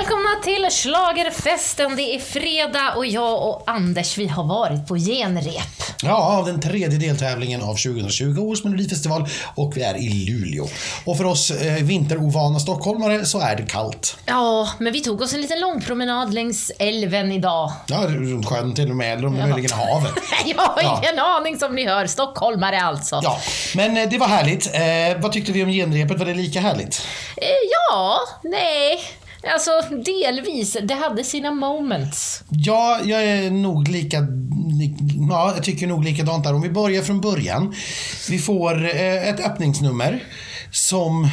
Välkomna till Schlagerfesten. Det är fredag och jag och Anders vi har varit på genrep. Ja, den tredje deltävlingen av 2020 års Melodifestival och vi är i Luleå. Och för oss eh, vinterovana stockholmare så är det kallt. Ja, men vi tog oss en liten lång promenad längs älven idag. Ja, runt sjön till och med, eller möjligen havet. jag har ingen aning som ni hör. Stockholmare alltså. Ja, men eh, det var härligt. Eh, vad tyckte vi om genrepet? Var det lika härligt? Eh, ja, nej. Alltså delvis. Det hade sina moments. Ja, jag är nog lika... Ja, jag tycker nog likadant där. Om vi börjar från början. Vi får eh, ett öppningsnummer som...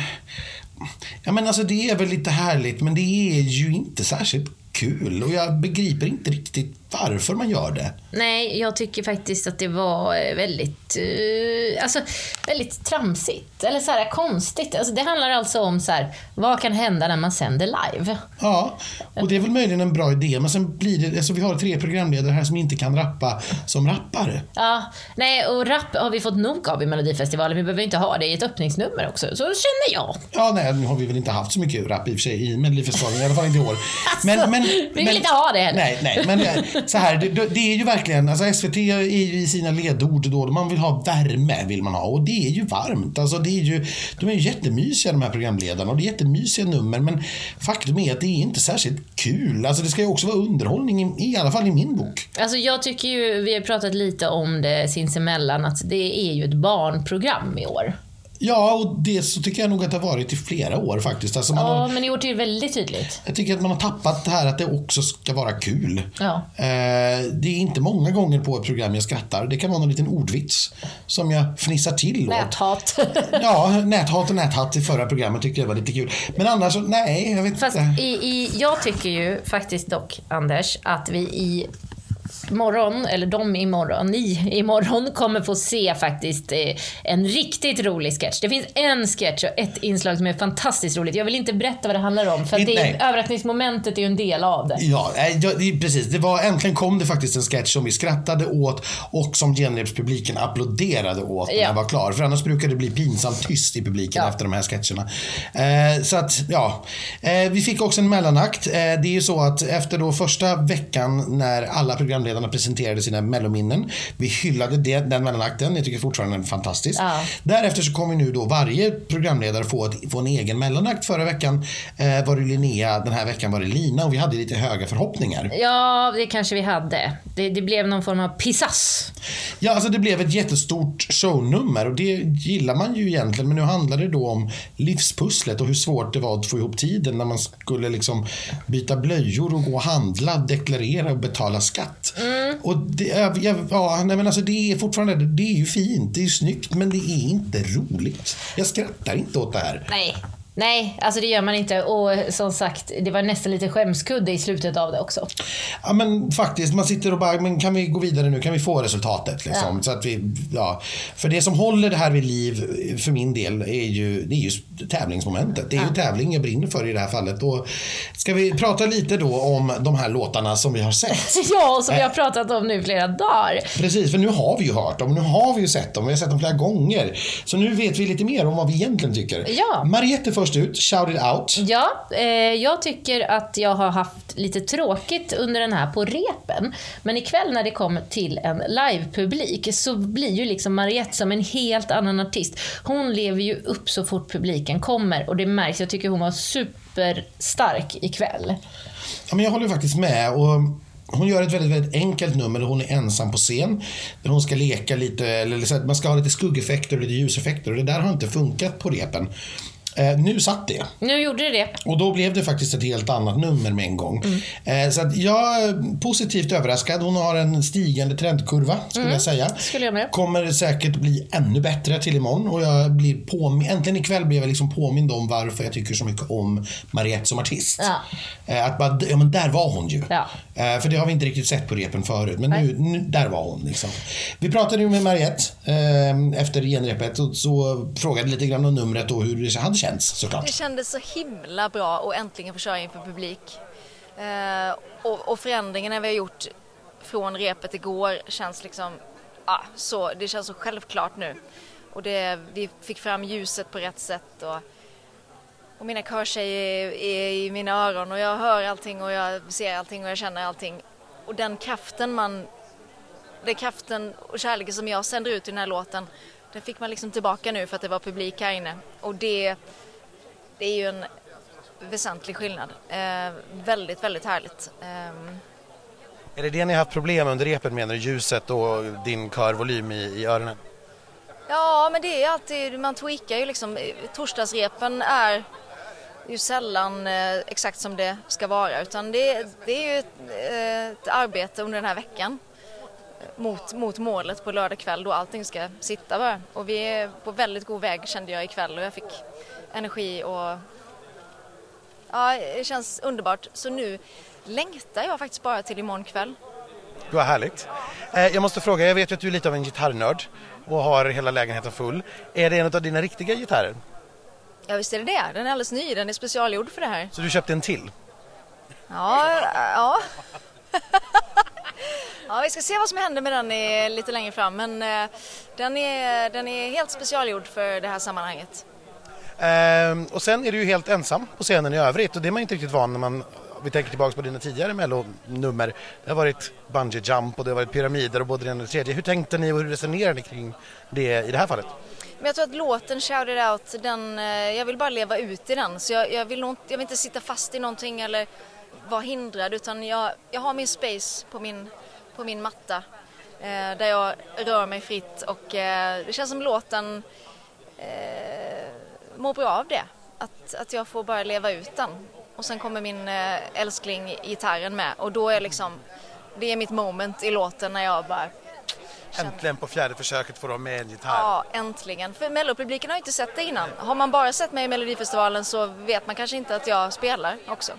Ja men alltså det är väl lite härligt men det är ju inte särskilt kul och jag begriper inte riktigt varför man gör det. Nej, jag tycker faktiskt att det var eh, väldigt, uh, alltså, väldigt tramsigt. Eller så här konstigt. Alltså, det handlar alltså om så här, vad kan hända när man sänder live? Ja, och det är väl möjligen en bra idé. Men sen blir det, alltså vi har tre programledare här som inte kan rappa som rappare. Ja, nej och rap har vi fått nog av i Melodifestivalen. Vi behöver inte ha det i ett öppningsnummer också. Så känner jag. Ja, nej, nu har vi väl inte haft så mycket rap i och för sig i Melodifestivalen. I alla fall inte i år. Alltså, men, men, vi vill men, inte ha det heller. Nej, nej, men så här, det, det, är ju verkligen, alltså SVT är ju i sina ledord då, man vill ha värme vill man ha och det är ju varmt. Alltså det är ju, de är ju jättemysiga de här programledarna och det är jättemysiga nummer men faktum är att det är inte särskilt kul. Alltså det ska ju också vara underhållning, i, i alla fall i min bok. Alltså jag tycker ju, vi har pratat lite om det sinsemellan, att det är ju ett barnprogram i år. Ja, och det så tycker jag nog att det har varit i flera år faktiskt. Alltså man ja, har, men i år är det väldigt tydligt. Jag tycker att man har tappat det här att det också ska vara kul. Ja. Eh, det är inte många gånger på ett program jag skrattar. Det kan vara någon liten ordvits som jag fnissar till åt. Näthat. ja, näthat och näthatt i förra programmet tyckte jag var lite kul. Men annars så, nej, jag vet Fast inte. I, i, jag tycker ju faktiskt dock, Anders, att vi i morgon, eller de imorgon, ni imorgon kommer få se faktiskt eh, en riktigt rolig sketch. Det finns en sketch och ett inslag som är fantastiskt roligt. Jag vill inte berätta vad det handlar om för det är, överraskningsmomentet är ju en del av det. Ja, ja det, precis. Det var, äntligen kom det faktiskt en sketch som vi skrattade åt och som genrepspubliken applåderade åt när ja. den var klar. För annars brukar det bli pinsamt tyst i publiken ja. efter de här sketcherna. Eh, så att, ja. Eh, vi fick också en mellanakt. Eh, det är ju så att efter då första veckan när alla programledare programledarna presenterade sina mellominnen. Vi hyllade det, den mellanakten. Jag tycker fortfarande den är fantastisk. Ja. Därefter så kommer nu då varje programledare få, ett, få en egen mellanakt. Förra veckan eh, var det Linnea, den här veckan var det Lina och vi hade lite höga förhoppningar. Ja, det kanske vi hade. Det, det blev någon form av pissass. Ja, alltså det blev ett jättestort shownummer och det gillar man ju egentligen. Men nu handlar det då om livspusslet och hur svårt det var att få ihop tiden när man skulle liksom byta blöjor och gå och handla, deklarera och betala skatt. Mm. Och det, ja, nej men alltså det är fortfarande, det är ju fint, det är ju snyggt, men det är inte roligt. Jag skrattar inte åt det här. Nej, Nej, alltså det gör man inte. Och som sagt, det var nästan lite skämskudde i slutet av det också. Ja men faktiskt, man sitter och bara, men kan vi gå vidare nu? Kan vi få resultatet? Liksom? Ja. Så att vi, ja. För det som håller det här vid liv, för min del, är ju, det är ju tävlingsmomentet. Det är ja. ju tävling jag brinner för i det här fallet. Och ska vi prata lite då om de här låtarna som vi har sett? ja, som vi har pratat om nu flera dagar. Precis, för nu har vi ju hört dem, nu har vi ju sett dem, vi har sett dem flera gånger. Så nu vet vi lite mer om vad vi egentligen tycker. Ja. Mariette först ut, shout it out. Ja, eh, jag tycker att jag har haft lite tråkigt under den här på repen. Men ikväll när det kom till en livepublik så blir ju liksom Mariette som en helt annan artist. Hon lever ju upp så fort publiken kommer och det märks. Jag tycker hon var superstark ikväll. Ja, men jag håller faktiskt med. Och hon gör ett väldigt, väldigt enkelt nummer där hon är ensam på scen. Där hon ska leka lite, eller man ska ha lite skuggeffekter och lite ljuseffekter. Och det där har inte funkat på repen. Eh, nu satt det. Nu gjorde det det. Och då blev det faktiskt ett helt annat nummer med en gång. Mm. Eh, så jag är positivt överraskad. Hon har en stigande trendkurva, skulle mm. jag säga. Skulle jag med. Kommer säkert bli ännu bättre till imorgon. Och jag blir påmin- äntligen ikväll blev jag liksom påmind om varför jag tycker så mycket om Mariette som artist. Ja. Eh, att bara, ja men där var hon ju. Ja. Eh, för det har vi inte riktigt sett på repen förut. Men nu, nu, där var hon liksom. Vi pratade ju med Mariette eh, efter genrepet och så frågade lite grann om numret och hur det hade känts känns såklart. Det kändes så himla bra att äntligen få köra inför publik. Eh, och, och förändringarna vi har gjort från repet igår känns liksom, ah, så, det känns så självklart nu. Och det, vi fick fram ljuset på rätt sätt och och mina körtjejer är, är i mina öron och jag hör allting och jag ser allting och jag känner allting. Och den kraften man, den kraften och kärleken som jag sänder ut i den här låten, den fick man liksom tillbaka nu för att det var publik här inne. Och det, det är ju en väsentlig skillnad. Eh, väldigt, väldigt härligt. Eh, är det det ni har haft problem under repet med, ljuset och din körvolym i, i öronen? Ja, men det är alltid, man tweakar ju liksom. Torsdagsrepen är ju sällan eh, exakt som det ska vara utan det, det är ju ett, eh, ett, arbete under den här veckan mot, mot målet på lördag kväll då allting ska sitta bara. Och vi är på väldigt god väg kände jag ikväll och jag fick energi och ja, det känns underbart. Så nu längtar jag faktiskt bara till imorgon kväll. Vad härligt. Eh, jag måste fråga, jag vet ju att du är lite av en gitarrnörd och har hela lägenheten full. Är det en av dina riktiga gitarrer? Ja visst är det det. Den är alldeles ny, den är specialgjord för det här. Så du köpte en till? Ja, ja. ja, vi ska se vad som händer med den lite längre fram men eh, den, är, den är helt specialgjord för det här sammanhanget. Ehm, och sen är du ju helt ensam på scenen i övrigt och det är man inte riktigt van när man vi tänker tillbaka på dina tidigare mellonummer. Det har varit bungee jump och det har varit pyramider och både det ena och det tredje. Hur tänkte ni och hur resonerade ni kring det i det här fallet? Men jag tror att låten Shout It Out, den, eh, jag vill bara leva ut i den. Så jag, jag, vill, nog, jag vill inte sitta fast i någonting eller vara hindrad utan jag, jag har min space på min, på min matta eh, där jag rör mig fritt och eh, det känns som låten eh, mår bra av det. Att, att jag får bara leva ut den. Och sen kommer min eh, älskling gitarren med och då är liksom, det är mitt moment i låten när jag bara Äntligen på fjärde försöket får de med en gitarr. Ja, äntligen. För mellopubliken har ju inte sett det innan. Har man bara sett mig i Melodifestivalen så vet man kanske inte att jag spelar också.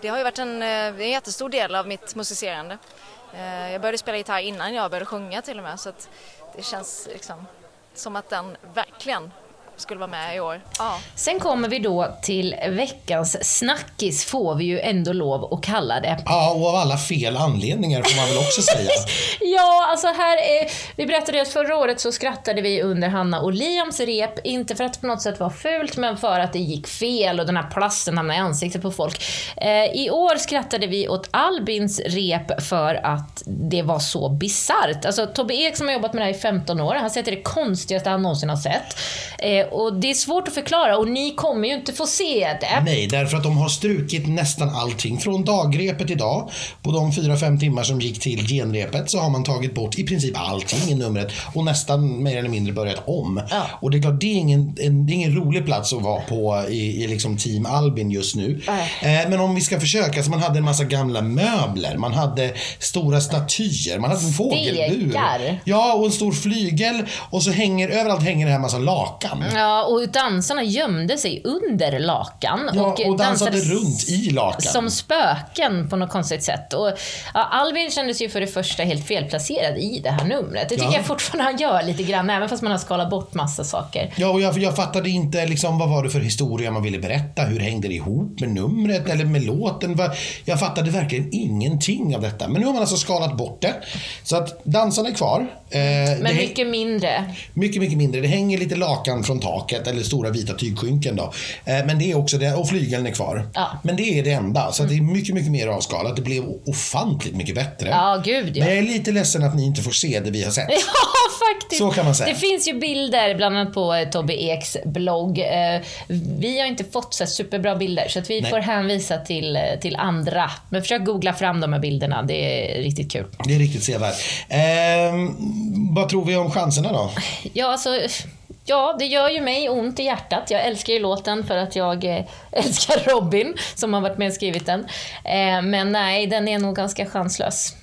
Det har ju varit en, en jättestor del av mitt musicerande. Eh, jag började spela gitarr innan jag började sjunga till och med så att det känns liksom som att den verkligen skulle vara med i år. Ja. Sen kommer vi då till veckans snackis, får vi ju ändå lov att kalla det. Ja, och av alla fel anledningar får man väl också säga. ja, alltså här är, vi berättade att förra året så skrattade vi under Hanna och Liams rep, inte för att det på något sätt var fult, men för att det gick fel och den här plasten hamnade i ansiktet på folk. Eh, I år skrattade vi åt Albins rep för att det var så bisarrt. Alltså Tobbe Ek som har jobbat med det här i 15 år, han säger att det är det konstigaste han någonsin har sett. Eh, och det är svårt att förklara och ni kommer ju inte få se det. Nej, därför att de har strukit nästan allting. Från dagrepet idag, på de 4-5 timmar som gick till genrepet, så har man tagit bort i princip allting i numret och nästan mer eller mindre börjat om. Ja. Och det är klart, det är, ingen, en, det är ingen rolig plats att vara på i, i liksom team Albin just nu. Eh, men om vi ska försöka, så man hade en massa gamla möbler, man hade stora statyer, man hade en fågelbur. Ja, och en stor flygel och så hänger, överallt hänger det här massa lakan. Ja, och dansarna gömde sig under lakan. Ja, och, och dansade, dansade runt i lakan. Som spöken på något konstigt sätt. Och, ja, Albin kändes ju för det första helt felplacerad i det här numret. Det tycker ja. jag fortfarande han gör lite grann, även fast man har skalat bort massa saker. Ja, och jag, jag fattade inte liksom, vad var det för historia man ville berätta. Hur hängde det ihop med numret eller med låten? Jag fattade verkligen ingenting av detta. Men nu har man alltså skalat bort det. Så att dansarna är kvar. Eh, Men mycket mindre. Mycket, mycket mindre. Det hänger lite lakan från taket eller stora vita tygskynken då. Eh, men det är också det, och flygeln är kvar. Ja. Men det är det enda. Så mm. det är mycket, mycket mer avskalat. Det blev ofantligt mycket bättre. Ja, gud ja. Men jag är lite ledsen att ni inte får se det vi har sett. Ja, faktiskt. Så kan man säga. Det finns ju bilder, bland annat på eh, Tobbe Eks blogg. Eh, vi har inte fått så superbra bilder, så att vi Nej. får hänvisa till, till andra. Men försök googla fram de här bilderna. Det är riktigt kul. Det är riktigt sevärt. Vad tror vi om chanserna då? Ja, alltså Ja, det gör ju mig ont i hjärtat. Jag älskar ju låten för att jag eh, älskar Robin som har varit med och skrivit den. Eh, men nej, den är nog ganska chanslös.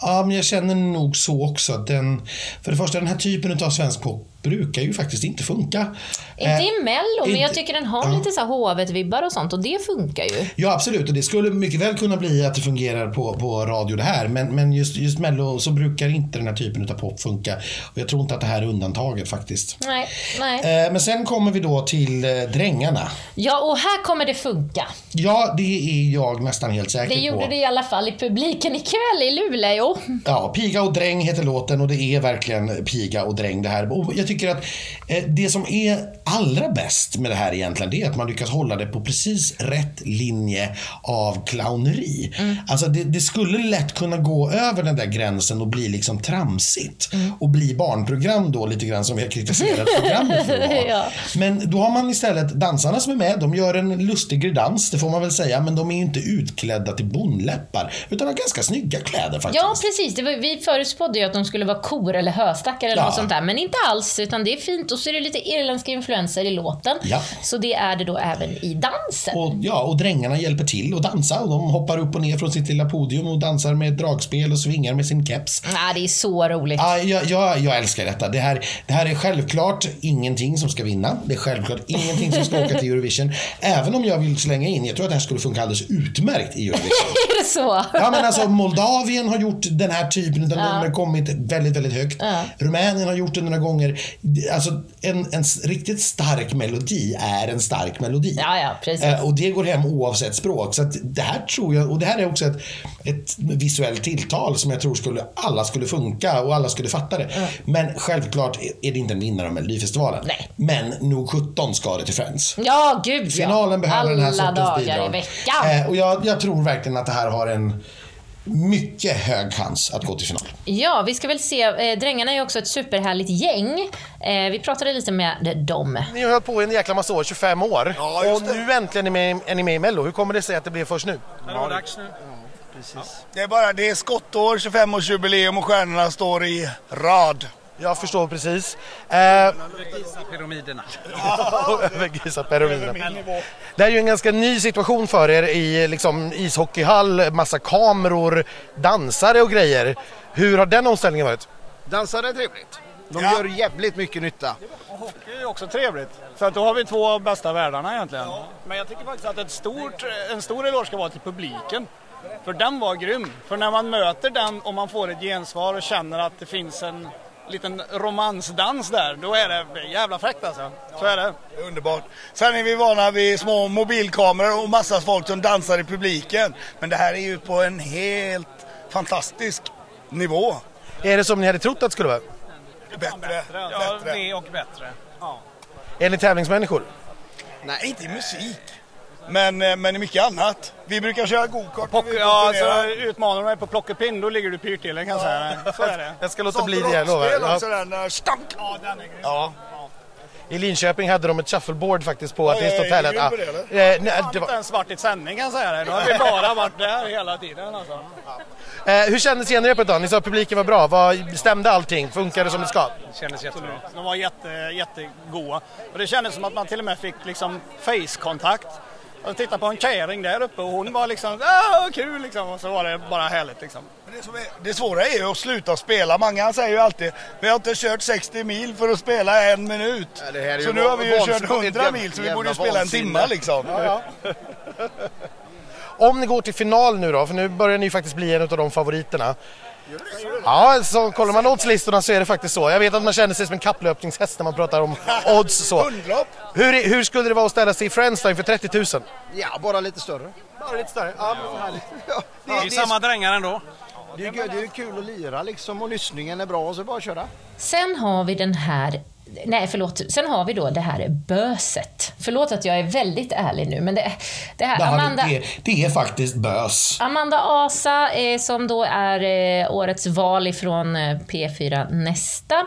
Ja, men jag känner nog så också. Den, för det första, den här typen av svensk pop brukar ju faktiskt inte funka. Inte i eh, Mello, men jag tycker den har ja. lite så Hovet-vibbar och sånt och det funkar ju. Ja, absolut. Och det skulle mycket väl kunna bli att det fungerar på, på radio det här. Men, men just, just Mello så brukar inte den här typen av pop funka. Och jag tror inte att det här är undantaget faktiskt. Nej, nej. Eh, men sen kommer vi då till eh, Drängarna. Ja, och här kommer det funka. Ja, det är jag nästan helt säker på. Det gjorde det i alla fall i publiken ikväll i Luleå. Ja, Piga och dräng heter låten och det är verkligen piga och dräng det här. Och jag tycker att eh, det som är allra bäst med det här egentligen, det är att man lyckas hålla det på precis rätt linje av clowneri. Mm. Alltså det, det, skulle lätt kunna gå över den där gränsen och bli liksom tramsigt. Mm. Och bli barnprogram då lite grann som vi har kritiserat programmet för att vara. ja. Men då har man istället dansarna som är med, de gör en lustig dans, det får man väl säga, men de är inte utklädda till bondläppar, utan har ganska snygga kläder faktiskt. Ja, precis. Var, vi förutspådde ju att de skulle vara kor eller höstackar eller ja. något sånt där, men inte alls, utan det är fint. Och så är det lite irländska influenser i låten. Ja. Så det är det då även i dansen. Och, ja, och drängarna hjälper till att dansa och de hoppar upp och ner från sitt lilla podium och dansar med dragspel och svingar med sin keps. Ja, det är så roligt. Ja, jag, jag, jag älskar detta. Det här, det här är självklart ingenting som ska vinna. Det är självklart ingenting som ska åka till Eurovision. Även om jag vill slänga in, jag tror att det här skulle funka alldeles utmärkt i Eurovision. är det så? Ja, men alltså Moldavien har gjort den här typen av ja. nummer, kommit väldigt, väldigt högt. Ja. Rumänien har gjort det några gånger. Alltså en, en riktigt stark melodi är en stark melodi. Ja, ja, precis. Eh, och det går hem oavsett språk. Så det här tror jag, och det här är också ett, ett visuellt tilltal som jag tror skulle, alla skulle funka och alla skulle fatta det. Mm. Men självklart är det inte en vinnare av Melodifestivalen. Nej. Men nog 17 ska det till Friends. Ja, gud Finalen ja. behöver alla den här sortens dagar bidrag. i veckan. Eh, och jag, jag tror verkligen att det här har en mycket hög chans att gå till final. Ja, vi ska väl se. Eh, Drängarna är också ett superhärligt gäng. Eh, vi pratade lite med dem. Ni har hållit på i en jäkla massa år, 25 år. Ja, och nu äntligen är, med, är ni med i Mello. Hur kommer det sig att det blev först nu? Det var dags nu. Precis. Det är bara det är skottår, 25-årsjubileum och stjärnorna står i rad. Jag förstår precis. Eh, Övergisa-pyramiderna. Övergisa-pyramiderna. Det är ju en ganska ny situation för er i liksom, ishockeyhall, massa kameror, dansare och grejer. Hur har den omställningen varit? Dansare är trevligt. De ja. gör jävligt mycket nytta. Och hockey är också trevligt. För att då har vi två av bästa världarna egentligen. Ja. Men jag tycker faktiskt att ett stort, en stor eloge ska vara till publiken. För den var grym. För när man möter den och man får ett gensvar och känner att det finns en liten romansdans där, då är det jävla fräckt alltså. Så är det. Underbart. Sen är vi vana vid små mobilkameror och massa folk som dansar i publiken. Men det här är ju på en helt fantastisk nivå. Är det som ni hade trott att det skulle vara? Bättre. bättre. Ja, det och bättre. Ja. Är ni tävlingsmänniskor? Nej, inte i musik. Men, eh, men i mycket annat. Vi brukar köra gokart. Ja, alltså, utmanar du mig på plockepinn då ligger du pyrt till kan jag säga. Så är det. Jag ska låta bli det, jag lovar. Ja. Den, stank. Ja, den är grym. Ja. I Linköping hade de ett shuffleboard faktiskt på Artisthotellet. Ja, det, ja. Eh, nej, det var inte svart i sändning kan jag säga det. Då har vi bara varit där hela tiden alltså. Eh, hur kändes genrepet då? Ni sa att publiken var bra. Vad, stämde allting? Funkade det som det ska? Det kändes jättebra. De var jätte, jättegoda. Och det kändes som att man till och med fick liksom face-kontakt. Jag tittade på en kärring där uppe och hon var liksom ah, kul liksom och så var det bara härligt liksom. Det, som är, det svåra är ju att sluta spela. Många säger ju alltid vi har inte kört 60 mil för att spela en minut. Ja, så nu har vi ju kört 100 mil så vi borde ju spela en timme liksom. Ja, ja. Om ni går till final nu då, för nu börjar ni faktiskt bli en av de favoriterna. Ja, så kollar man oddslistorna så är det faktiskt så. Jag vet att man känner sig som en kapplöpningshäst när man pratar om odds så. Hur, hur skulle det vara att ställa sig i Friends inför 30 000? Ja, bara lite större. Bara lite större? Ja, ja. ja. Det, är samma drängar ändå. Det är, det är kul att lira liksom och lyssningen är bra så är det bara köra. Sen har vi den här Nej, förlåt. Sen har vi då det här böset. Förlåt att jag är väldigt ärlig nu, men det, det här... Det, Amanda, det, det är faktiskt bös. Amanda Asa, eh, som då är eh, årets val ifrån eh, P4 Nästa,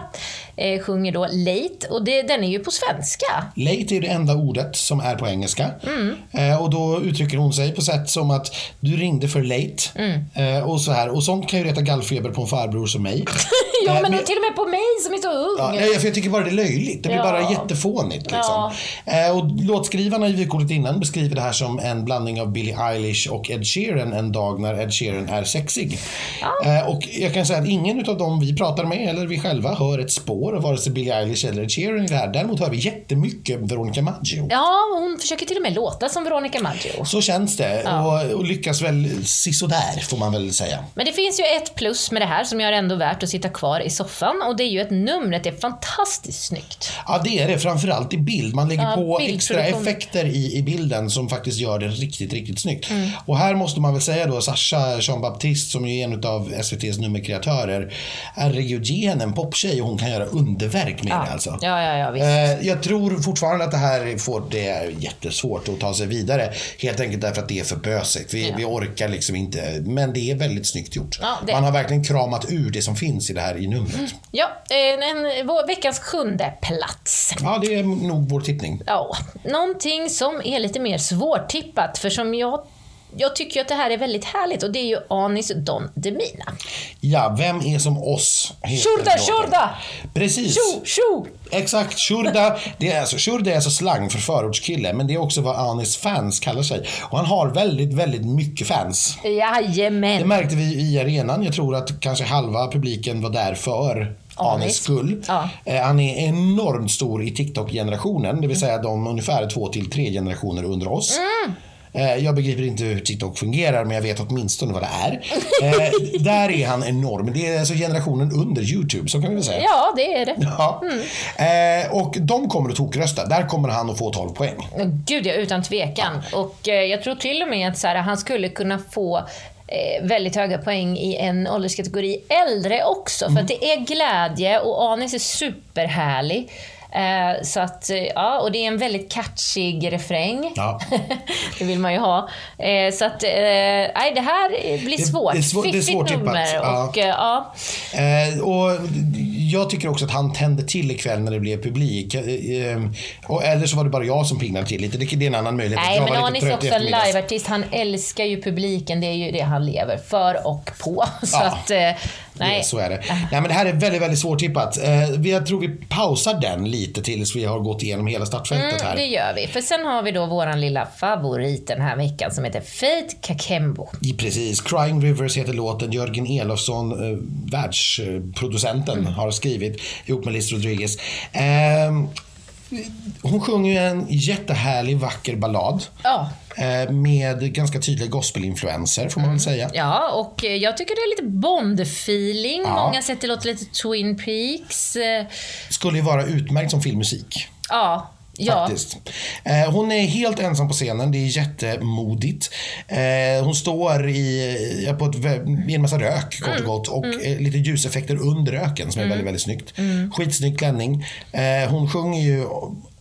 eh, sjunger då Late, och det, den är ju på svenska. Late är det enda ordet som är på engelska. Mm. Eh, och då uttrycker hon sig på sätt som att du ringde för late. Mm. Eh, och så här. Och sånt kan ju reta gallfeber på en farbror som mig. ja, men, men till och med på mig som är så ung. Ja, för jag tycker bara det är löjligt. Det blir ja. bara jättefånigt. Liksom. Ja. Eh, och låtskrivarna i vykortet innan beskriver det här som en blandning av Billie Eilish och Ed Sheeran en dag när Ed Sheeran är sexig. Ja. Eh, och jag kan säga att ingen av dem vi pratar med eller vi själva hör ett spår av vare sig Billie Eilish eller Sheeran i det här. Däremot hör vi jättemycket Veronica Maggio. Ja, hon försöker till och med låta som Veronica Maggio. Så känns det och, och lyckas väl sisådär får man väl säga. Men det finns ju ett plus med det här som gör det ändå värt att sitta kvar i soffan och det är ju ett numret, är fantastiskt snyggt. Ja, det är det. Framförallt i bild. Man lägger ja, på extra effekter i, i bilden som faktiskt gör det riktigt, riktigt snyggt. Mm. Och här måste man väl säga då, Sasha Jean-Baptiste som är en av SVTs nummerkreatörer, ge henne en poptjej och hon kan göra underverk med ja. det alltså. Ja, ja, ja, visst. Eh, jag tror fortfarande att det här får det är jättesvårt att ta sig vidare. Helt enkelt därför att det är för bösigt. Vi, ja. vi orkar liksom inte. Men det är väldigt snyggt gjort. Ja, Man har verkligen kramat ur det som finns i det här i numret. Mm. Ja, en, en, vår, veckans sjunde plats. Ja, det är nog vår tippning. Ja, någonting som är lite mer svårtippat, för som jag jag tycker att det här är väldigt härligt och det är ju Anis Don Demina. Ja, vem är som oss? Shurda, shurda! Precis. Tjo, tjo! Exakt, shurda. Det är alltså, shurda är alltså slang för förortskille, men det är också vad Anis fans kallar sig. Och han har väldigt, väldigt mycket fans. Jajamän. Det märkte vi i arenan. Jag tror att kanske halva publiken var där för Anis skull. Ja. Eh, han är enormt stor i TikTok-generationen, det vill säga de ungefär två till tre generationer under oss. Mm. Eh, jag begriper inte hur TikTok fungerar, men jag vet åtminstone vad det är. Eh, där är han enorm. Det är alltså generationen under YouTube, så kan vi väl säga. Ja, det är det. Ja. Mm. Eh, och de kommer att tokrösta. Där kommer han att få 12 poäng. Gud ja, utan tvekan. Ja. Och jag tror till och med att så här, han skulle kunna få väldigt höga poäng i en ålderskategori äldre också. Mm. För att det är glädje och Anis är superhärlig. Eh, så att, eh, ja, och det är en väldigt catchig refräng. Ja. det vill man ju ha. Eh, så att, nej, det här blir svårt. Det, det är svår, det är svårt nummer. Och, ja. ja. och jag tycker också att han tände till ikväll när det blev publik. Och, eller så var det bara jag som pingnade till lite. Det, är en annan möjlighet. Nej, men Anis är också en liveartist. Han älskar ju publiken. Det är ju det han lever för och på. Så ja. att, Nej. Så är det. Nej, men det här är väldigt, väldigt svårtippat. Eh, jag tror vi pausar den lite tills vi har gått igenom hela startfältet mm, här. Det gör vi. För sen har vi då våran lilla favorit den här veckan som heter Fate Kakembo. Precis. Crying Rivers heter låten. Jörgen Elofsson, eh, världsproducenten, mm. har skrivit ihop med Liz Rodriguez. Eh, hon sjunger ju en jättehärlig, vacker ballad. Ja. Eh, med ganska tydliga gospelinfluenser, får man mm. väl säga. Ja, och jag tycker det är lite Bond-feeling. Ja. Många säger att det låter lite Twin Peaks. Skulle ju vara utmärkt som filmmusik. Ja. Faktiskt. Eh, hon är helt ensam på scenen. Det är jättemodigt. Eh, hon står i, på ett, i en massa rök, kort och mm. gott. Och mm. lite ljuseffekter under röken som är mm. väldigt, väldigt snyggt. Mm. Skitsnygg klänning. Eh, hon sjunger ju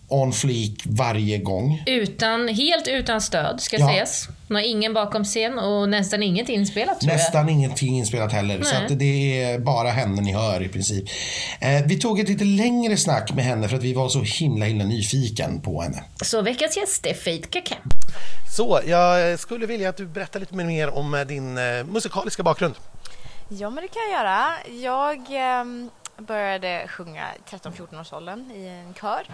on fleek varje gång. Utan, helt utan stöd, ska ja. sägas. Hon har ingen bakom scen och nästan inget inspelat tror Nästan jag. ingenting inspelat heller. Nej. Så att det är bara henne ni hör i princip. Eh, vi tog ett lite längre snack med henne för att vi var så himla himla nyfiken på henne. Så veckans gäst är Faith Kakem. Så, jag skulle vilja att du berättar lite mer om eh, din eh, musikaliska bakgrund. Ja, men det kan jag göra. Jag eh, började sjunga 13-14 års åldern i en kör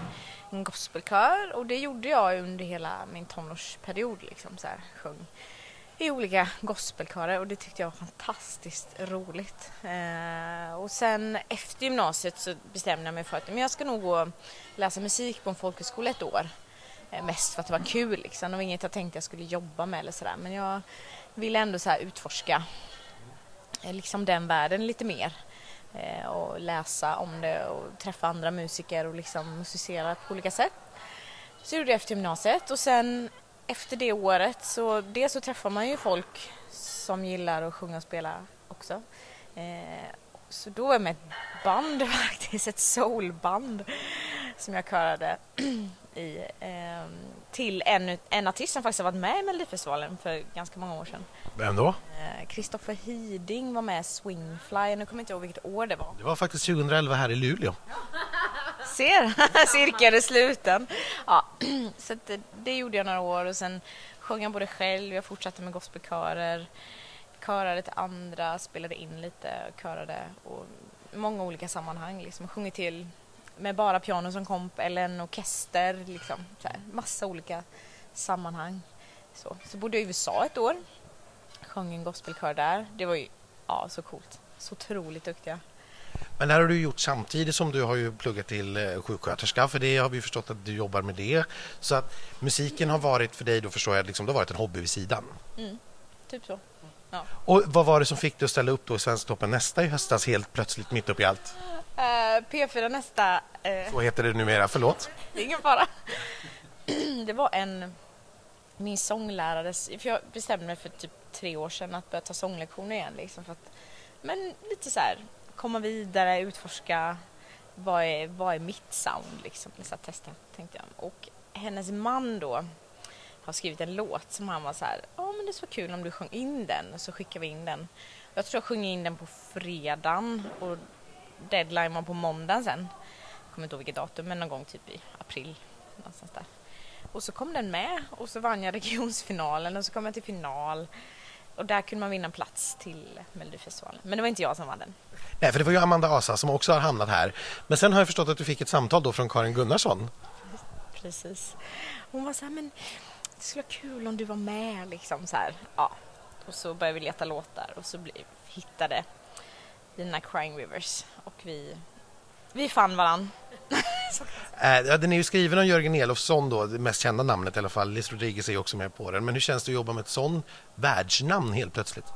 en gospelkör och det gjorde jag under hela min tonårsperiod. Liksom, så här, sjöng i olika gospelkörer och det tyckte jag var fantastiskt roligt. Eh, och sen efter gymnasiet så bestämde jag mig för att men jag ska nog gå och läsa musik på en folkhögskola ett år. Eh, mest för att det var kul liksom. Det var inget jag tänkte jag skulle jobba med eller sådär men jag ville ändå så utforska eh, liksom den världen lite mer. Eh, och läsa om det och träffa andra musiker och liksom musicera på olika sätt. Så gjorde jag efter gymnasiet och sen efter det året så dels så träffar man ju folk som gillar att sjunga och spela också. Eh, så då var jag med ett band faktiskt, ett soulband som jag körade i, eh, till en, en artist som faktiskt har varit med i Melodifestivalen för ganska många år sedan. Vem då? Kristoffer eh, Hiding var med Swingfly, nu kommer jag inte ihåg vilket år det var. Det var faktiskt 2011 här i Luleå. Ser, cirkeln är sluten. Ja, så det, det, gjorde jag några år och sen sjöng jag både själv, jag fortsatte med gospelkörer, körade till andra, spelade in lite, körade och många olika sammanhang. Liksom. Sjungit till med bara piano som komp eller en orkester, liksom. Så här, massa olika sammanhang. Så, så bodde jag i USA ett år sjöng en gospelkör där. Det var ju ja, så coolt. Så otroligt duktiga. Men det här har du gjort samtidigt som du har ju pluggat till eh, sjuksköterska för det har vi förstått att du jobbar med det. Så att musiken har varit för dig, då förstår jag, liksom, det har varit en hobby vid sidan. Mm, typ så. Ja. Och vad var det som fick dig att ställa upp då i Svensktoppen nästa i höstas helt plötsligt mitt upp i allt? Uh, P4 nästa. Uh, Så heter det numera, förlåt. ingen fara. det var en, min sånglärare, för jag bestämde mig för typ tre år sedan att börja ta sånglektioner igen. Liksom för att, men lite så här, komma vidare, utforska vad är, vad är mitt sound liksom. Så testa, tänkte jag. Och hennes man då har skrivit en låt som han var så här, ja men det skulle vara kul om du sjöng in den, så skickar vi in den. Jag tror jag sjöng in den på fredagen och deadline var på måndagen sen. Jag kommer inte ihåg vilket datum, men någon gång typ i april. Någonstans där. Och så kom den med och så vann jag regionsfinalen och så kom jag till final. Och där kunde man vinna plats till Melodifestivalen. Men det var inte jag som vann den. Nej, för det var ju Amanda Asa som också har hamnat här. Men sen har jag förstått att du fick ett samtal då från Karin Gunnarsson. Precis. Hon var så här, men det skulle vara kul om du var med liksom så här. Ja. Och så började vi leta låtar och så hittade dina Crying Rivers och vi, vi fann varann. äh, den är ju skriven av Jörgen Elofsson då, det mest kända namnet i alla fall. Liz Rodriguez är också med på den. Men hur känns det att jobba med ett sånt världsnamn helt plötsligt?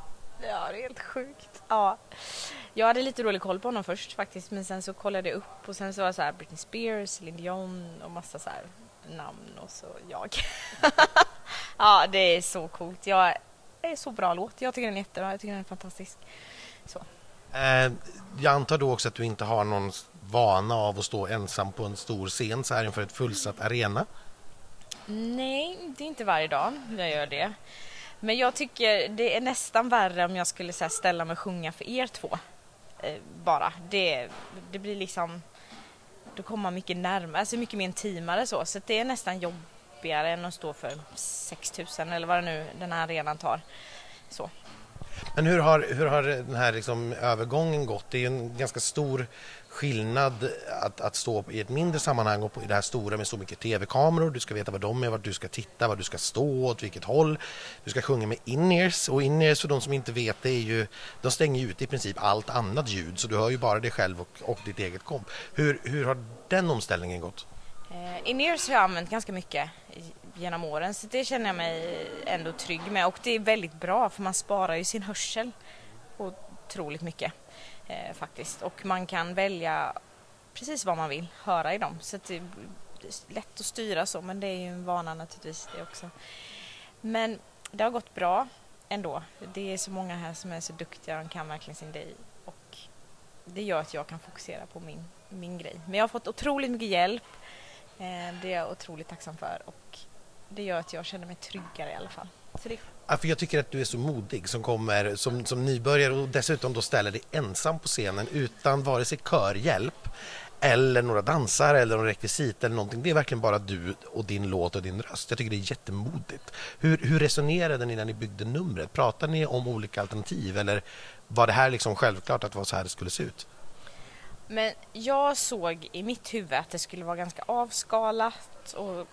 Ja, det är helt sjukt. Ja. Jag hade lite dålig koll på honom först faktiskt, men sen så kollade jag upp och sen så var det så här Britney Spears, Celine Dion och massa så här namn och så jag. ja, det är så coolt. Jag är så bra låt. Jag tycker den är jättebra. Jag tycker den är fantastisk. Så. Eh, jag antar då också att du inte har någon vana av att stå ensam på en stor scen så här inför ett fullsatt arena? Nej, det är inte varje dag jag gör det. Men jag tycker det är nästan värre om jag skulle här, ställa mig och sjunga för er två. Eh, bara. Det, det blir liksom... Då kommer man mycket närmare, alltså mycket mer intimare så. Så det är nästan jobbigare än att stå för 6000 eller vad det nu den här arenan tar. Så. Men hur har, hur har den här liksom övergången gått? Det är ju en ganska stor skillnad att, att stå i ett mindre sammanhang och i det här stora med så mycket tv-kameror. Du ska veta vad de är, vart du ska titta, var du ska stå, åt vilket håll. Du ska sjunga med in-ears och in-ears för de som inte vet det är ju, de stänger ut i princip allt annat ljud så du hör ju bara dig själv och, och ditt eget komp. Hur, hur har den omställningen gått? Eh, in-ears har jag använt ganska mycket genom åren så det känner jag mig ändå trygg med och det är väldigt bra för man sparar ju sin hörsel otroligt mycket eh, faktiskt och man kan välja precis vad man vill höra i dem så det är lätt att styra så men det är ju en vana naturligtvis det också. Men det har gått bra ändå. Det är så många här som är så duktiga och kan verkligen sin grej och det gör att jag kan fokusera på min, min grej. Men jag har fått otroligt mycket hjälp. Eh, det är jag otroligt tacksam för och det gör att jag känner mig tryggare i alla fall. Det... ja, för jag tycker att du är så modig som kommer som, som nybörjare och dessutom då ställer dig ensam på scenen utan vare sig körhjälp eller några dansare eller någon rekvisit eller någonting. Det är verkligen bara du och din låt och din röst. Jag tycker det är jättemodigt. Hur, hur resonerade ni när ni byggde numret? Pratade ni om olika alternativ eller var det här liksom självklart att det var så här det skulle se ut? Men jag såg i mitt huvud att det skulle vara ganska avskalat och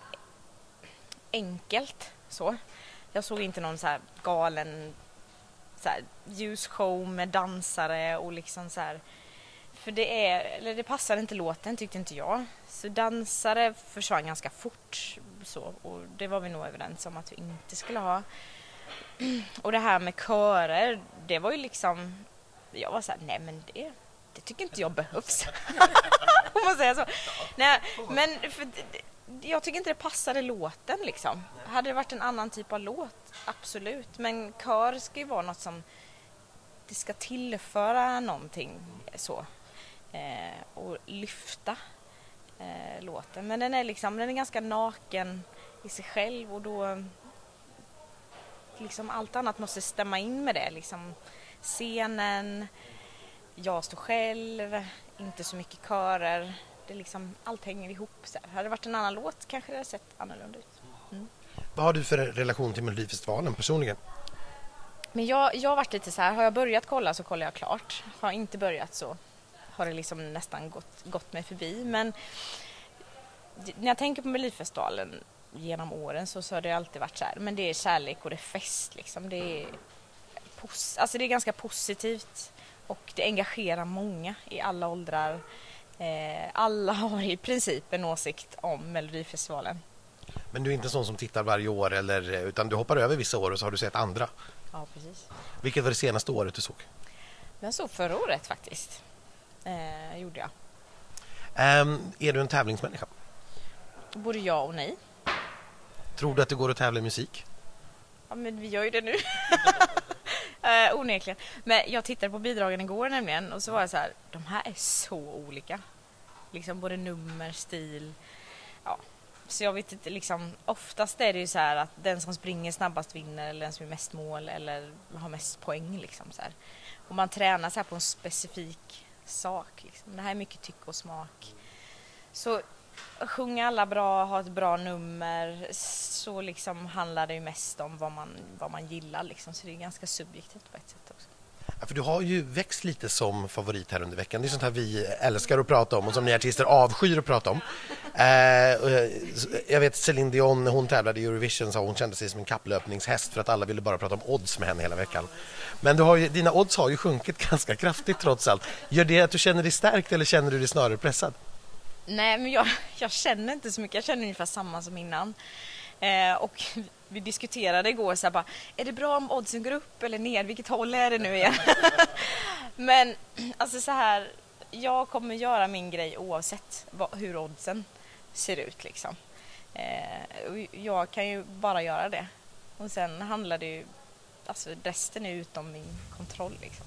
enkelt. Så. Jag såg inte någon så här galen så här, ljusshow med dansare och liksom så här. För det, är, eller det passade inte låten tyckte inte jag. Så dansare försvann ganska fort. Så, och det var vi nog överens om att vi inte skulle ha. Och det här med körer, det var ju liksom... Jag var så här, nej men det, det tycker inte jag behövs. Om man säger så. Nej, men för, jag tycker inte det passade låten liksom. Hade det varit en annan typ av låt, absolut. Men kör ska ju vara något som det ska tillföra någonting så. Eh, och lyfta eh, låten. Men den är liksom, den är ganska naken i sig själv och då liksom allt annat måste stämma in med det. Liksom scenen, jag står själv, inte så mycket körer det liksom, allt hänger ihop. Så här. Hade det varit en annan låt kanske det hade sett annorlunda ut. Mm. Vad har du för relation till Melodifestivalen personligen? Men jag, jag har varit lite så här, har jag börjat kolla så kollar jag klart. Har jag inte börjat så har det liksom nästan gått, gått mig förbi. Men när jag tänker på Melodifestivalen genom åren så, så har det alltid varit så här, men det är kärlek och det är fest liksom. Det är, alltså det är ganska positivt och det engagerar många i alla åldrar. Eh, alla har i princip en åsikt om Melodifestivalen. Men du är inte sån som tittar varje år eller, utan du hoppar över vissa år och så har du sett andra? Ja, precis. Vilket var det senaste året du såg? Jag såg förra året faktiskt. Eh, gjorde jag. Um, är du en tävlingsmänniska? Både ja och nej. Tror du att det går att tävla i musik? Ja, men vi gör ju det nu. eh, onekligen. Men jag tittade på bidragen igår nämligen och så var jag så här, de här är så olika. Liksom både nummer, stil. Ja. Så jag vet inte, liksom oftast är det ju så här att den som springer snabbast vinner eller den som är mest mål eller har mest poäng liksom så här. Och man tränar så här på en specifik sak. Liksom. Det här är mycket tycke och smak. Så sjunga alla bra, ha ett bra nummer, så liksom handlar det ju mest om vad man, vad man gillar liksom. Så det är ganska subjektivt på ett sätt också. Ja, för du har ju växt lite som favorit här under veckan. Det är sånt här vi älskar att prata om och som ni artister avskyr att prata om. Eh, jag vet Celine Dion, när hon tävlade i Eurovision, sa hon kände sig som en kapplöpningshäst för att alla ville bara prata om odds med henne hela veckan. Men du har ju, dina odds har ju sjunkit ganska kraftigt trots allt. Gör det att du känner dig stärkt eller känner du dig snarare pressad? Nej, men jag, jag känner inte så mycket. Jag känner ungefär samma som innan. Eh, och vi diskuterade igår så här bara, är det bra om oddsen går upp eller ner? Vilket håll är det nu igen? men alltså så här, jag kommer göra min grej oavsett vad, hur oddsen ser ut liksom. Eh, jag kan ju bara göra det. Och sen handlar det ju, alltså resten är utom min kontroll liksom.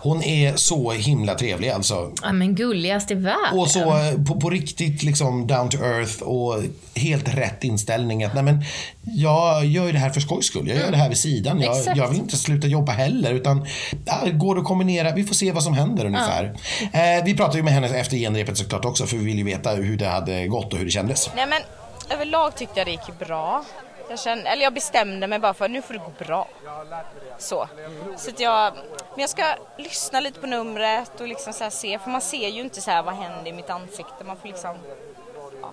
Hon är så himla trevlig alltså. Ja men gulligast i världen. Och så eh, på, på riktigt liksom down to earth och helt rätt inställning. Att, nej, men, jag gör ju det här för skojs skull. Jag gör det här vid sidan. Jag, jag vill inte sluta jobba heller. Utan ja, går det att kombinera. Vi får se vad som händer ungefär. Ja. Eh, vi pratade ju med henne efter genrepet såklart också. För vi ville ju veta hur det hade gått och hur det kändes. Nej men överlag tyckte jag det gick bra. Jag, kände, eller jag bestämde mig bara för att nu får det gå bra. Så. så att jag, men jag ska lyssna lite på numret och liksom så se, för man ser ju inte så här vad händer i mitt ansikte. Man får liksom... Ja.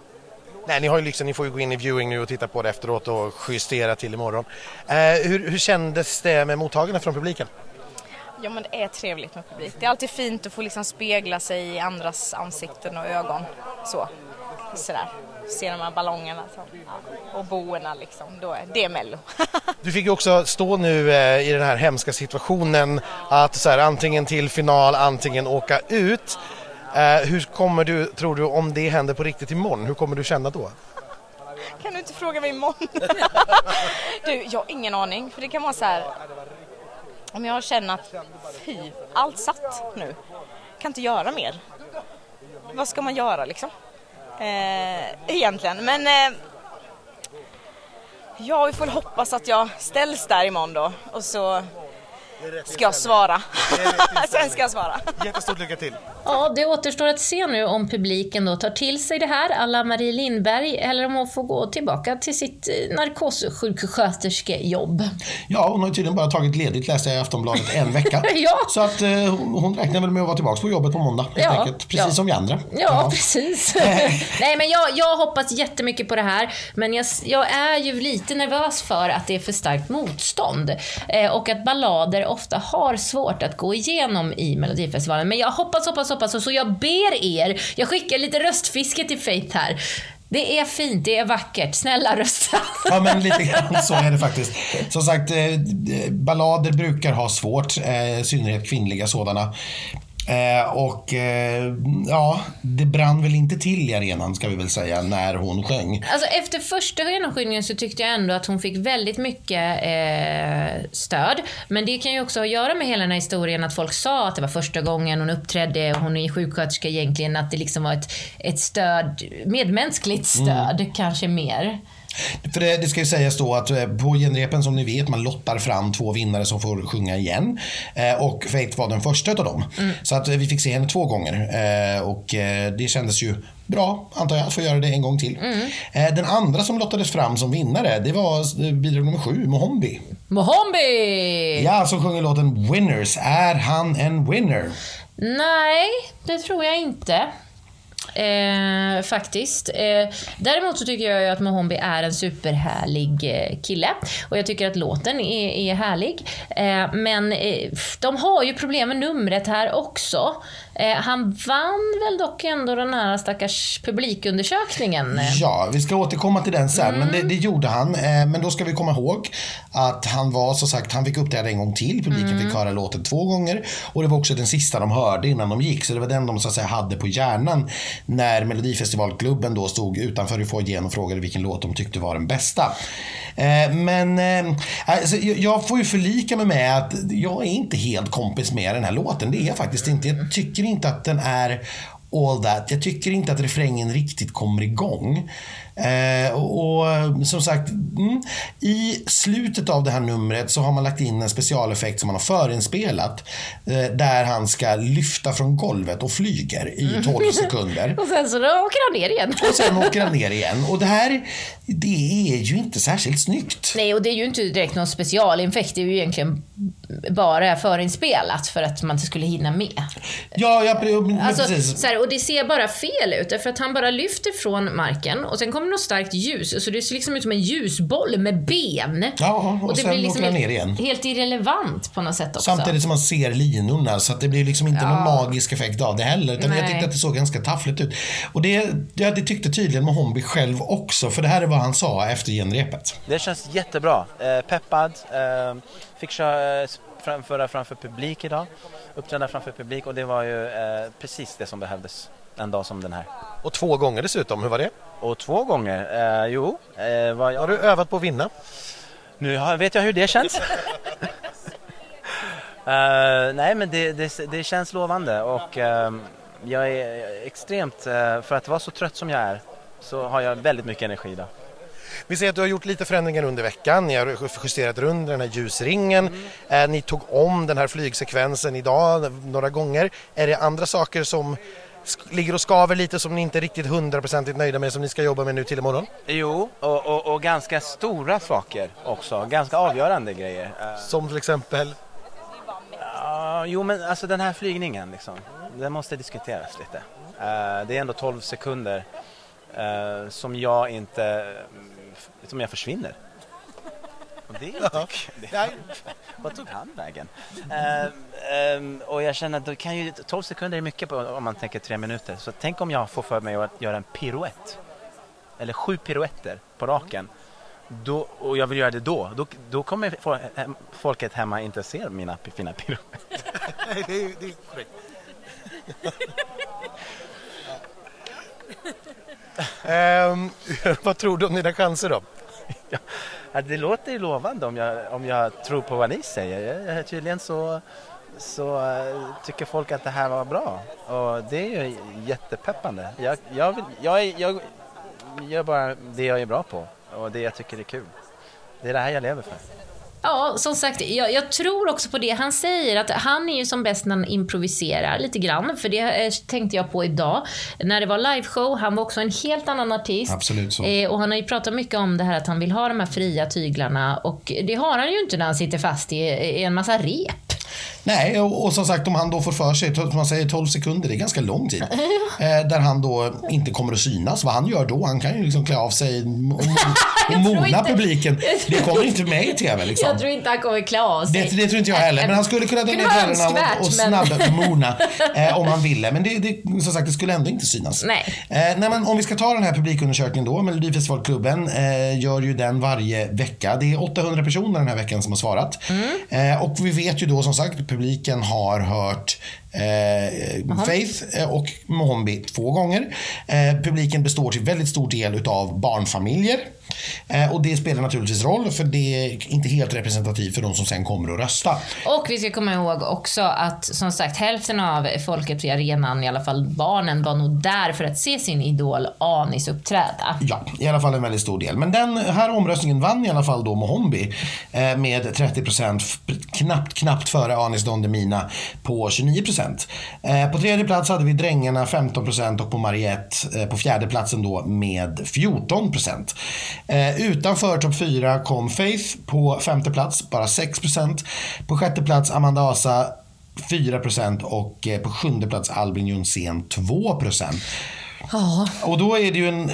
Nej, ni, har ju liksom, ni får ju gå in i viewing nu och titta på det efteråt och justera till imorgon. Eh, hur, hur kändes det med mottagandet från publiken? Ja men det är trevligt med publik. Det är alltid fint att få liksom spegla sig i andras ansikten och ögon. Så. Sådär se de här ballongerna så, och boerna liksom. Då är det Mello. du fick ju också stå nu eh, i den här hemska situationen att så här, antingen till final, antingen åka ut. Eh, hur kommer du, tror du, om det händer på riktigt imorgon, hur kommer du känna då? Kan du inte fråga mig imorgon? du, jag har ingen aning. För det kan vara så här, om jag känner att fy, allt satt nu. Kan inte göra mer. Vad ska man göra liksom? Eh, egentligen. Men eh, ja, vi får hoppas att jag ställs där imorgon då och så ska jag svara. Sen ska jag svara. Jättestort lycka till. Ja, det återstår att se nu om publiken då tar till sig det här, alla Marie Lindberg, eller om hon får gå tillbaka till sitt eh, narkossjuksköterskejobb. Ja, hon har tydligen bara tagit ledigt, läste jag i Aftonbladet, en vecka. ja. Så att eh, hon räknar väl med att vara tillbaka på jobbet på måndag, helt ja, enkelt. Precis ja. som vi andra. Ja, ja. precis. Nej, men jag, jag hoppas jättemycket på det här, men jag, jag är ju lite nervös för att det är för starkt motstånd. Eh, och att ballader ofta har svårt att gå igenom i Melodifestivalen. Men jag hoppas, hoppas, hoppas, så jag ber er, jag skickar lite röstfiske till Faith här. Det är fint, det är vackert. Snälla rösta. Ja, men lite grann så är det faktiskt. Som sagt, eh, ballader brukar ha svårt, eh, i synnerhet kvinnliga sådana. Eh, och eh, ja, det brann väl inte till i arenan ska vi väl säga när hon sjöng. Alltså efter första genomskinningen så tyckte jag ändå att hon fick väldigt mycket eh, stöd. Men det kan ju också ha att göra med hela den här historien att folk sa att det var första gången hon uppträdde och hon är sjuksköterska egentligen. Att det liksom var ett, ett stöd, medmänskligt mm. stöd mm. kanske mer. För det, det, ska ju sägas då att eh, på genrepen som ni vet, man lottar fram två vinnare som får sjunga igen. Eh, och Faith var den första av dem. Mm. Så att vi fick se henne två gånger. Eh, och det kändes ju bra, antar jag, att få göra det en gång till. Mm. Den andra som lottades fram som vinnare, det var bidrag nummer sju, Mohombi. Mohombi! Ja, som sjunger låten Winners. Är han en winner? Nej, det tror jag inte. Eh, faktiskt. Eh, däremot så tycker jag ju att Mohombi är en superhärlig eh, kille. Och jag tycker att låten är, är härlig. Eh, men eh, de har ju problem med numret här också. Eh, han vann väl dock ändå den här stackars publikundersökningen. Ja, vi ska återkomma till den sen, mm. men det, det, gjorde han. Eh, men då ska vi komma ihåg att han var, som sagt, han fick uppträda en gång till. Publiken mm. fick höra låten två gånger. Och det var också den sista de hörde innan de gick. Så det var den de så att säga hade på hjärnan när Melodifestivalklubben då stod utanför i foajén och frågade vilken låt de tyckte var den bästa. Eh, men eh, alltså, jag får ju förlika mig med att jag är inte helt kompis med den här låten. Det är jag faktiskt inte. Jag tycker inte att den är all that. Jag tycker inte att refrängen riktigt kommer igång. Eh, och, och, som sagt, mm, i slutet av det här numret så har man lagt in en specialeffekt som man har förinspelat. Eh, där han ska lyfta från golvet och flyger i 12 mm. sekunder. och sen så åker han ner igen. och sen åker han ner igen. Och det här, det är ju inte särskilt snyggt. Nej, och det är ju inte direkt någon specialinfekt. Det är ju egentligen bara förinspelat för att man inte skulle hinna med. Ja, ja alltså, precis. Så här, och det ser bara fel ut, för att han bara lyfter från marken och sen kommer något starkt ljus, så det ser liksom ut som en ljusboll med ben. Ja, och, och det blir liksom ner igen. Helt irrelevant på något sätt också. Samtidigt som man ser linorna, så att det blir liksom inte ja. någon magisk effekt av det heller. Utan jag tyckte att det såg ganska taffligt ut. Och det, ja, det tyckte tydligen Mohombi själv också, för det här är vad han sa efter genrepet. Det känns jättebra. Eh, peppad. Eh, fick köra, eh, framföra framför publik idag. Uppträda framför publik och det var ju eh, precis det som behövdes en dag som den här. Och två gånger dessutom, hur var det? Och två gånger, eh, jo. Eh, var jag... Har du övat på att vinna? Nu vet jag hur det känns. uh, nej men det, det, det, känns lovande och uh, jag är extremt, uh, för att vara så trött som jag är så har jag väldigt mycket energi idag. Vi ser att du har gjort lite förändringar under veckan. Ni har justerat runt den här ljusringen. Mm. Eh, ni tog om den här flygsekvensen idag några gånger. Är det andra saker som ligger och skaver lite som ni inte är riktigt hundraprocentigt nöjda med som ni ska jobba med nu till imorgon? Jo, och, och, och ganska stora saker också. Ganska avgörande grejer. Eh, som till exempel? Uh, jo, men alltså den här flygningen liksom. Den måste diskuteras lite. Uh, det är ändå 12 sekunder uh, som jag inte som jag försvinner. Och det är inte det, Vad tog han vägen? Uh, um, och jag känner att då kan ju 12 sekunder är mycket på, om man tänker tre minuter. Så tänk om jag får för mig att göra en piruett. Eller sju piruetter på raken. Då, och jag vill göra det då. Då, då kommer folket hemma inte se mina fina piruetter. Nej, det är, det är korrekt. um, vad tror du om dina chanser då? ja, det låter ju lovande om jag, om jag tror på vad ni säger. Tydligen så, så eh, tycker folk att det här var bra och det är ju jättepeppande. Jag, jag, vill, jag, jag gör bara det jag är bra på och det jag tycker är kul. Det är det här jag lever för. Ja, som sagt, jag, jag, tror också på det han säger. Att han är ju som bäst när han improviserar lite grann. För det eh, tänkte jag på idag. När det var liveshow, han var också en helt annan artist. Absolut så. Eh, och han har ju pratat mycket om det här att han vill ha de här fria tyglarna. Och det har han ju inte när han sitter fast i, i en massa rep. Nej, och, och, som sagt om han då får för sig, som man säger 12 sekunder, det är ganska lång tid. Eh, där han då inte kommer att synas. Vad han gör då, han kan ju liksom klä av sig och, och mona publiken. Det kommer inte med i TV liksom. Jag tror inte han kommer klä av sig. Det, det tror inte jag heller. Men han skulle kunna dra ner kläderna och, och snabbt mona eh, om han ville. Men det, det, som sagt, det skulle ändå inte synas. Nej. Eh, nej men om vi ska ta den här publikundersökningen då, Melodifestivalklubben eh, gör ju den varje vecka. Det är 800 personer den här veckan som har svarat. Mm. Eh, och vi vet ju då som sagt publiken har hört eh, Faith eh, och Mohombi två gånger. Eh, publiken består till väldigt stor del av barnfamiljer. Eh, och det spelar naturligtvis roll för det är inte helt representativt för de som sen kommer att rösta. Och vi ska komma ihåg också att som sagt hälften av folket i arenan, i alla fall barnen, var nog där för att se sin idol Anis uppträda. Ja, i alla fall en väldigt stor del. Men den här omröstningen vann i alla fall då Mohombi eh, med 30% knappt, knappt före Anis Don Demina på 29 eh, På tredje plats hade vi Drängarna 15% och på Mariette på fjärde platsen då med 14 Eh, utanför topp 4 kom Faith på femte plats, bara 6% På sjätte plats Amanda Asa 4% och eh, på sjunde plats Albin Jonsén 2 Ja. Och då är det ju en,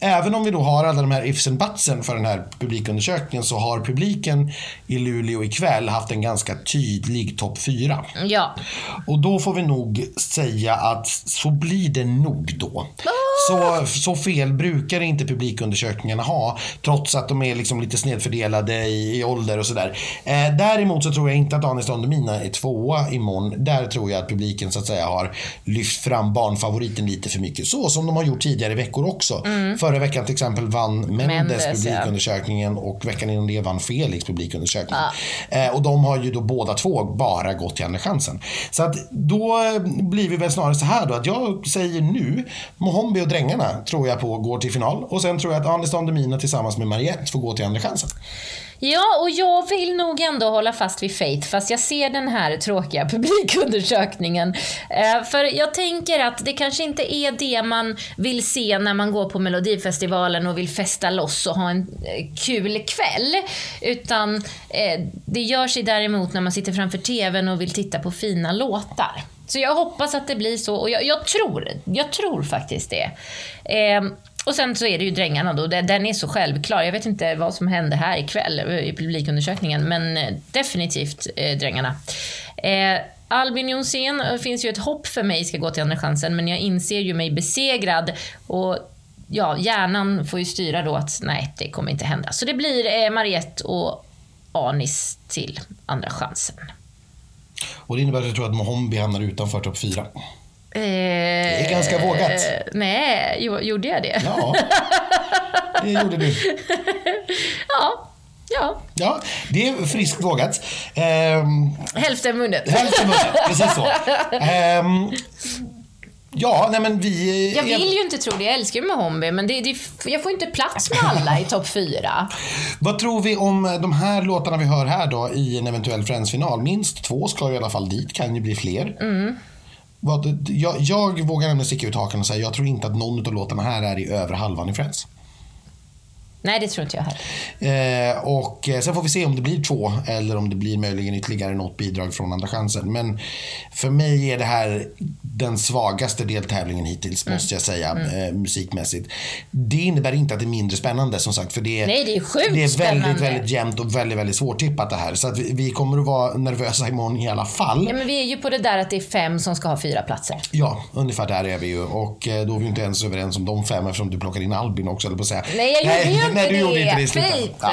även om vi då har alla de här ifs and butsen för den här publikundersökningen så har publiken i Luleå ikväll haft en ganska tydlig topp fyra. Ja. Och då får vi nog säga att så blir det nog då. Så, så fel brukar inte publikundersökningarna ha, trots att de är liksom lite snedfördelade i, i ålder och sådär. Eh, däremot så tror jag inte att Anis Don Demina är tvåa imorgon. Där tror jag att publiken så att säga har lyft fram barnfavoriten lite för mycket. Så som de har gjort tidigare veckor också. Förra veckan till exempel vann Mendes, Mendes, ja. publikundersökningen och veckan innan det vann Felix publikundersökningen. Eh, och de har ju då båda två bara gått till Andra chansen. Så att då blir vi väl snarare så här då att jag säger nu Mohombi och Drängarna tror jag på går till final och sen tror jag att Anis Don Demina tillsammans med Mariette får gå till Andra chansen. Ja, och jag vill nog ändå hålla fast vid Faith, fast jag ser den här tråkiga publikundersökningen. Eh, för jag tänker att det kanske inte är det man vill se när man går på Melodifestivalen och vill festa loss och ha en eh, kul kväll. Utan eh, det gör sig däremot när man sitter framför TVn och vill titta på fina låtar. Så jag hoppas att det blir så och jag, jag tror, jag tror faktiskt det. Eh, och sen så är det ju Drängarna då, Den- är så självklar. Jag vet inte vad som hände här ikväll i publikundersökningen, men eh, definitivt eh, Drängarna. Eh, Albin Jonsén eh, finns ju ett hopp för mig ska gå till Andra chansen, men jag inser ju mig besegrad och ja, hjärnan får ju styra då att nej, det kommer inte hända. Så det blir eh, Mariette och Anis till Andra chansen. Och det innebär att jag tror att Mohombi hamnar utanför topp fyra det är ganska vågat. Nej, jo, gjorde jag det? Ja, det gjorde du. ja. ja. Ja, det är friskt vågat. Ehm, Hälften vunnet. hälften vunnet, precis så. Ehm, ja, nej men vi... Jag vill ju inte tro det, jag älskar ju Mohombi, men det, det, jag får inte plats med alla i topp fyra. Vad tror vi om de här låtarna vi hör här då i en eventuell Friends-final? Minst två ska i alla fall dit, kan ju bli fler. Vad, jag, jag vågar nämligen sticka ut hakan och säga jag tror inte att någon av låtarna här är i över halvan i Friends. Nej, det tror inte jag heller. Eh, och eh, sen får vi se om det blir två eller om det blir möjligen ytterligare något bidrag från Andra chansen. Men för mig är det här den svagaste deltävlingen hittills, måste jag säga, eh, musikmässigt. Det innebär inte att det är mindre spännande som sagt, för det är, Nej, det är sjukt det är väldigt, spännande. väldigt jämnt och väldigt, väldigt svårtippat det här. Så att vi, vi kommer att vara nervösa imorgon i alla fall. Ja, men vi är ju på det där att det är fem som ska ha fyra platser. Ja, ungefär där är vi ju. Och eh, då är vi inte ens överens om de fem eftersom du plockar in Albin också, eller på att säga. Nej, jag gjorde ju nej, du gjorde inte det i. Fint. Ja.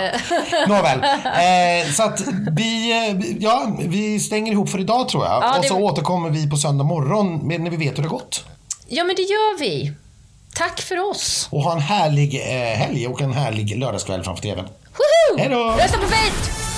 Nåväl. Eh, så att vi, eh, ja, vi stänger ihop för idag tror jag. Ja, och så återkommer vi på söndag morgon när vi vet hur det gått. Ja, men det gör vi. Tack för oss. Och ha en härlig eh, helg och en härlig lördagskväll framför TVn. Hej då! Rösta på Faith!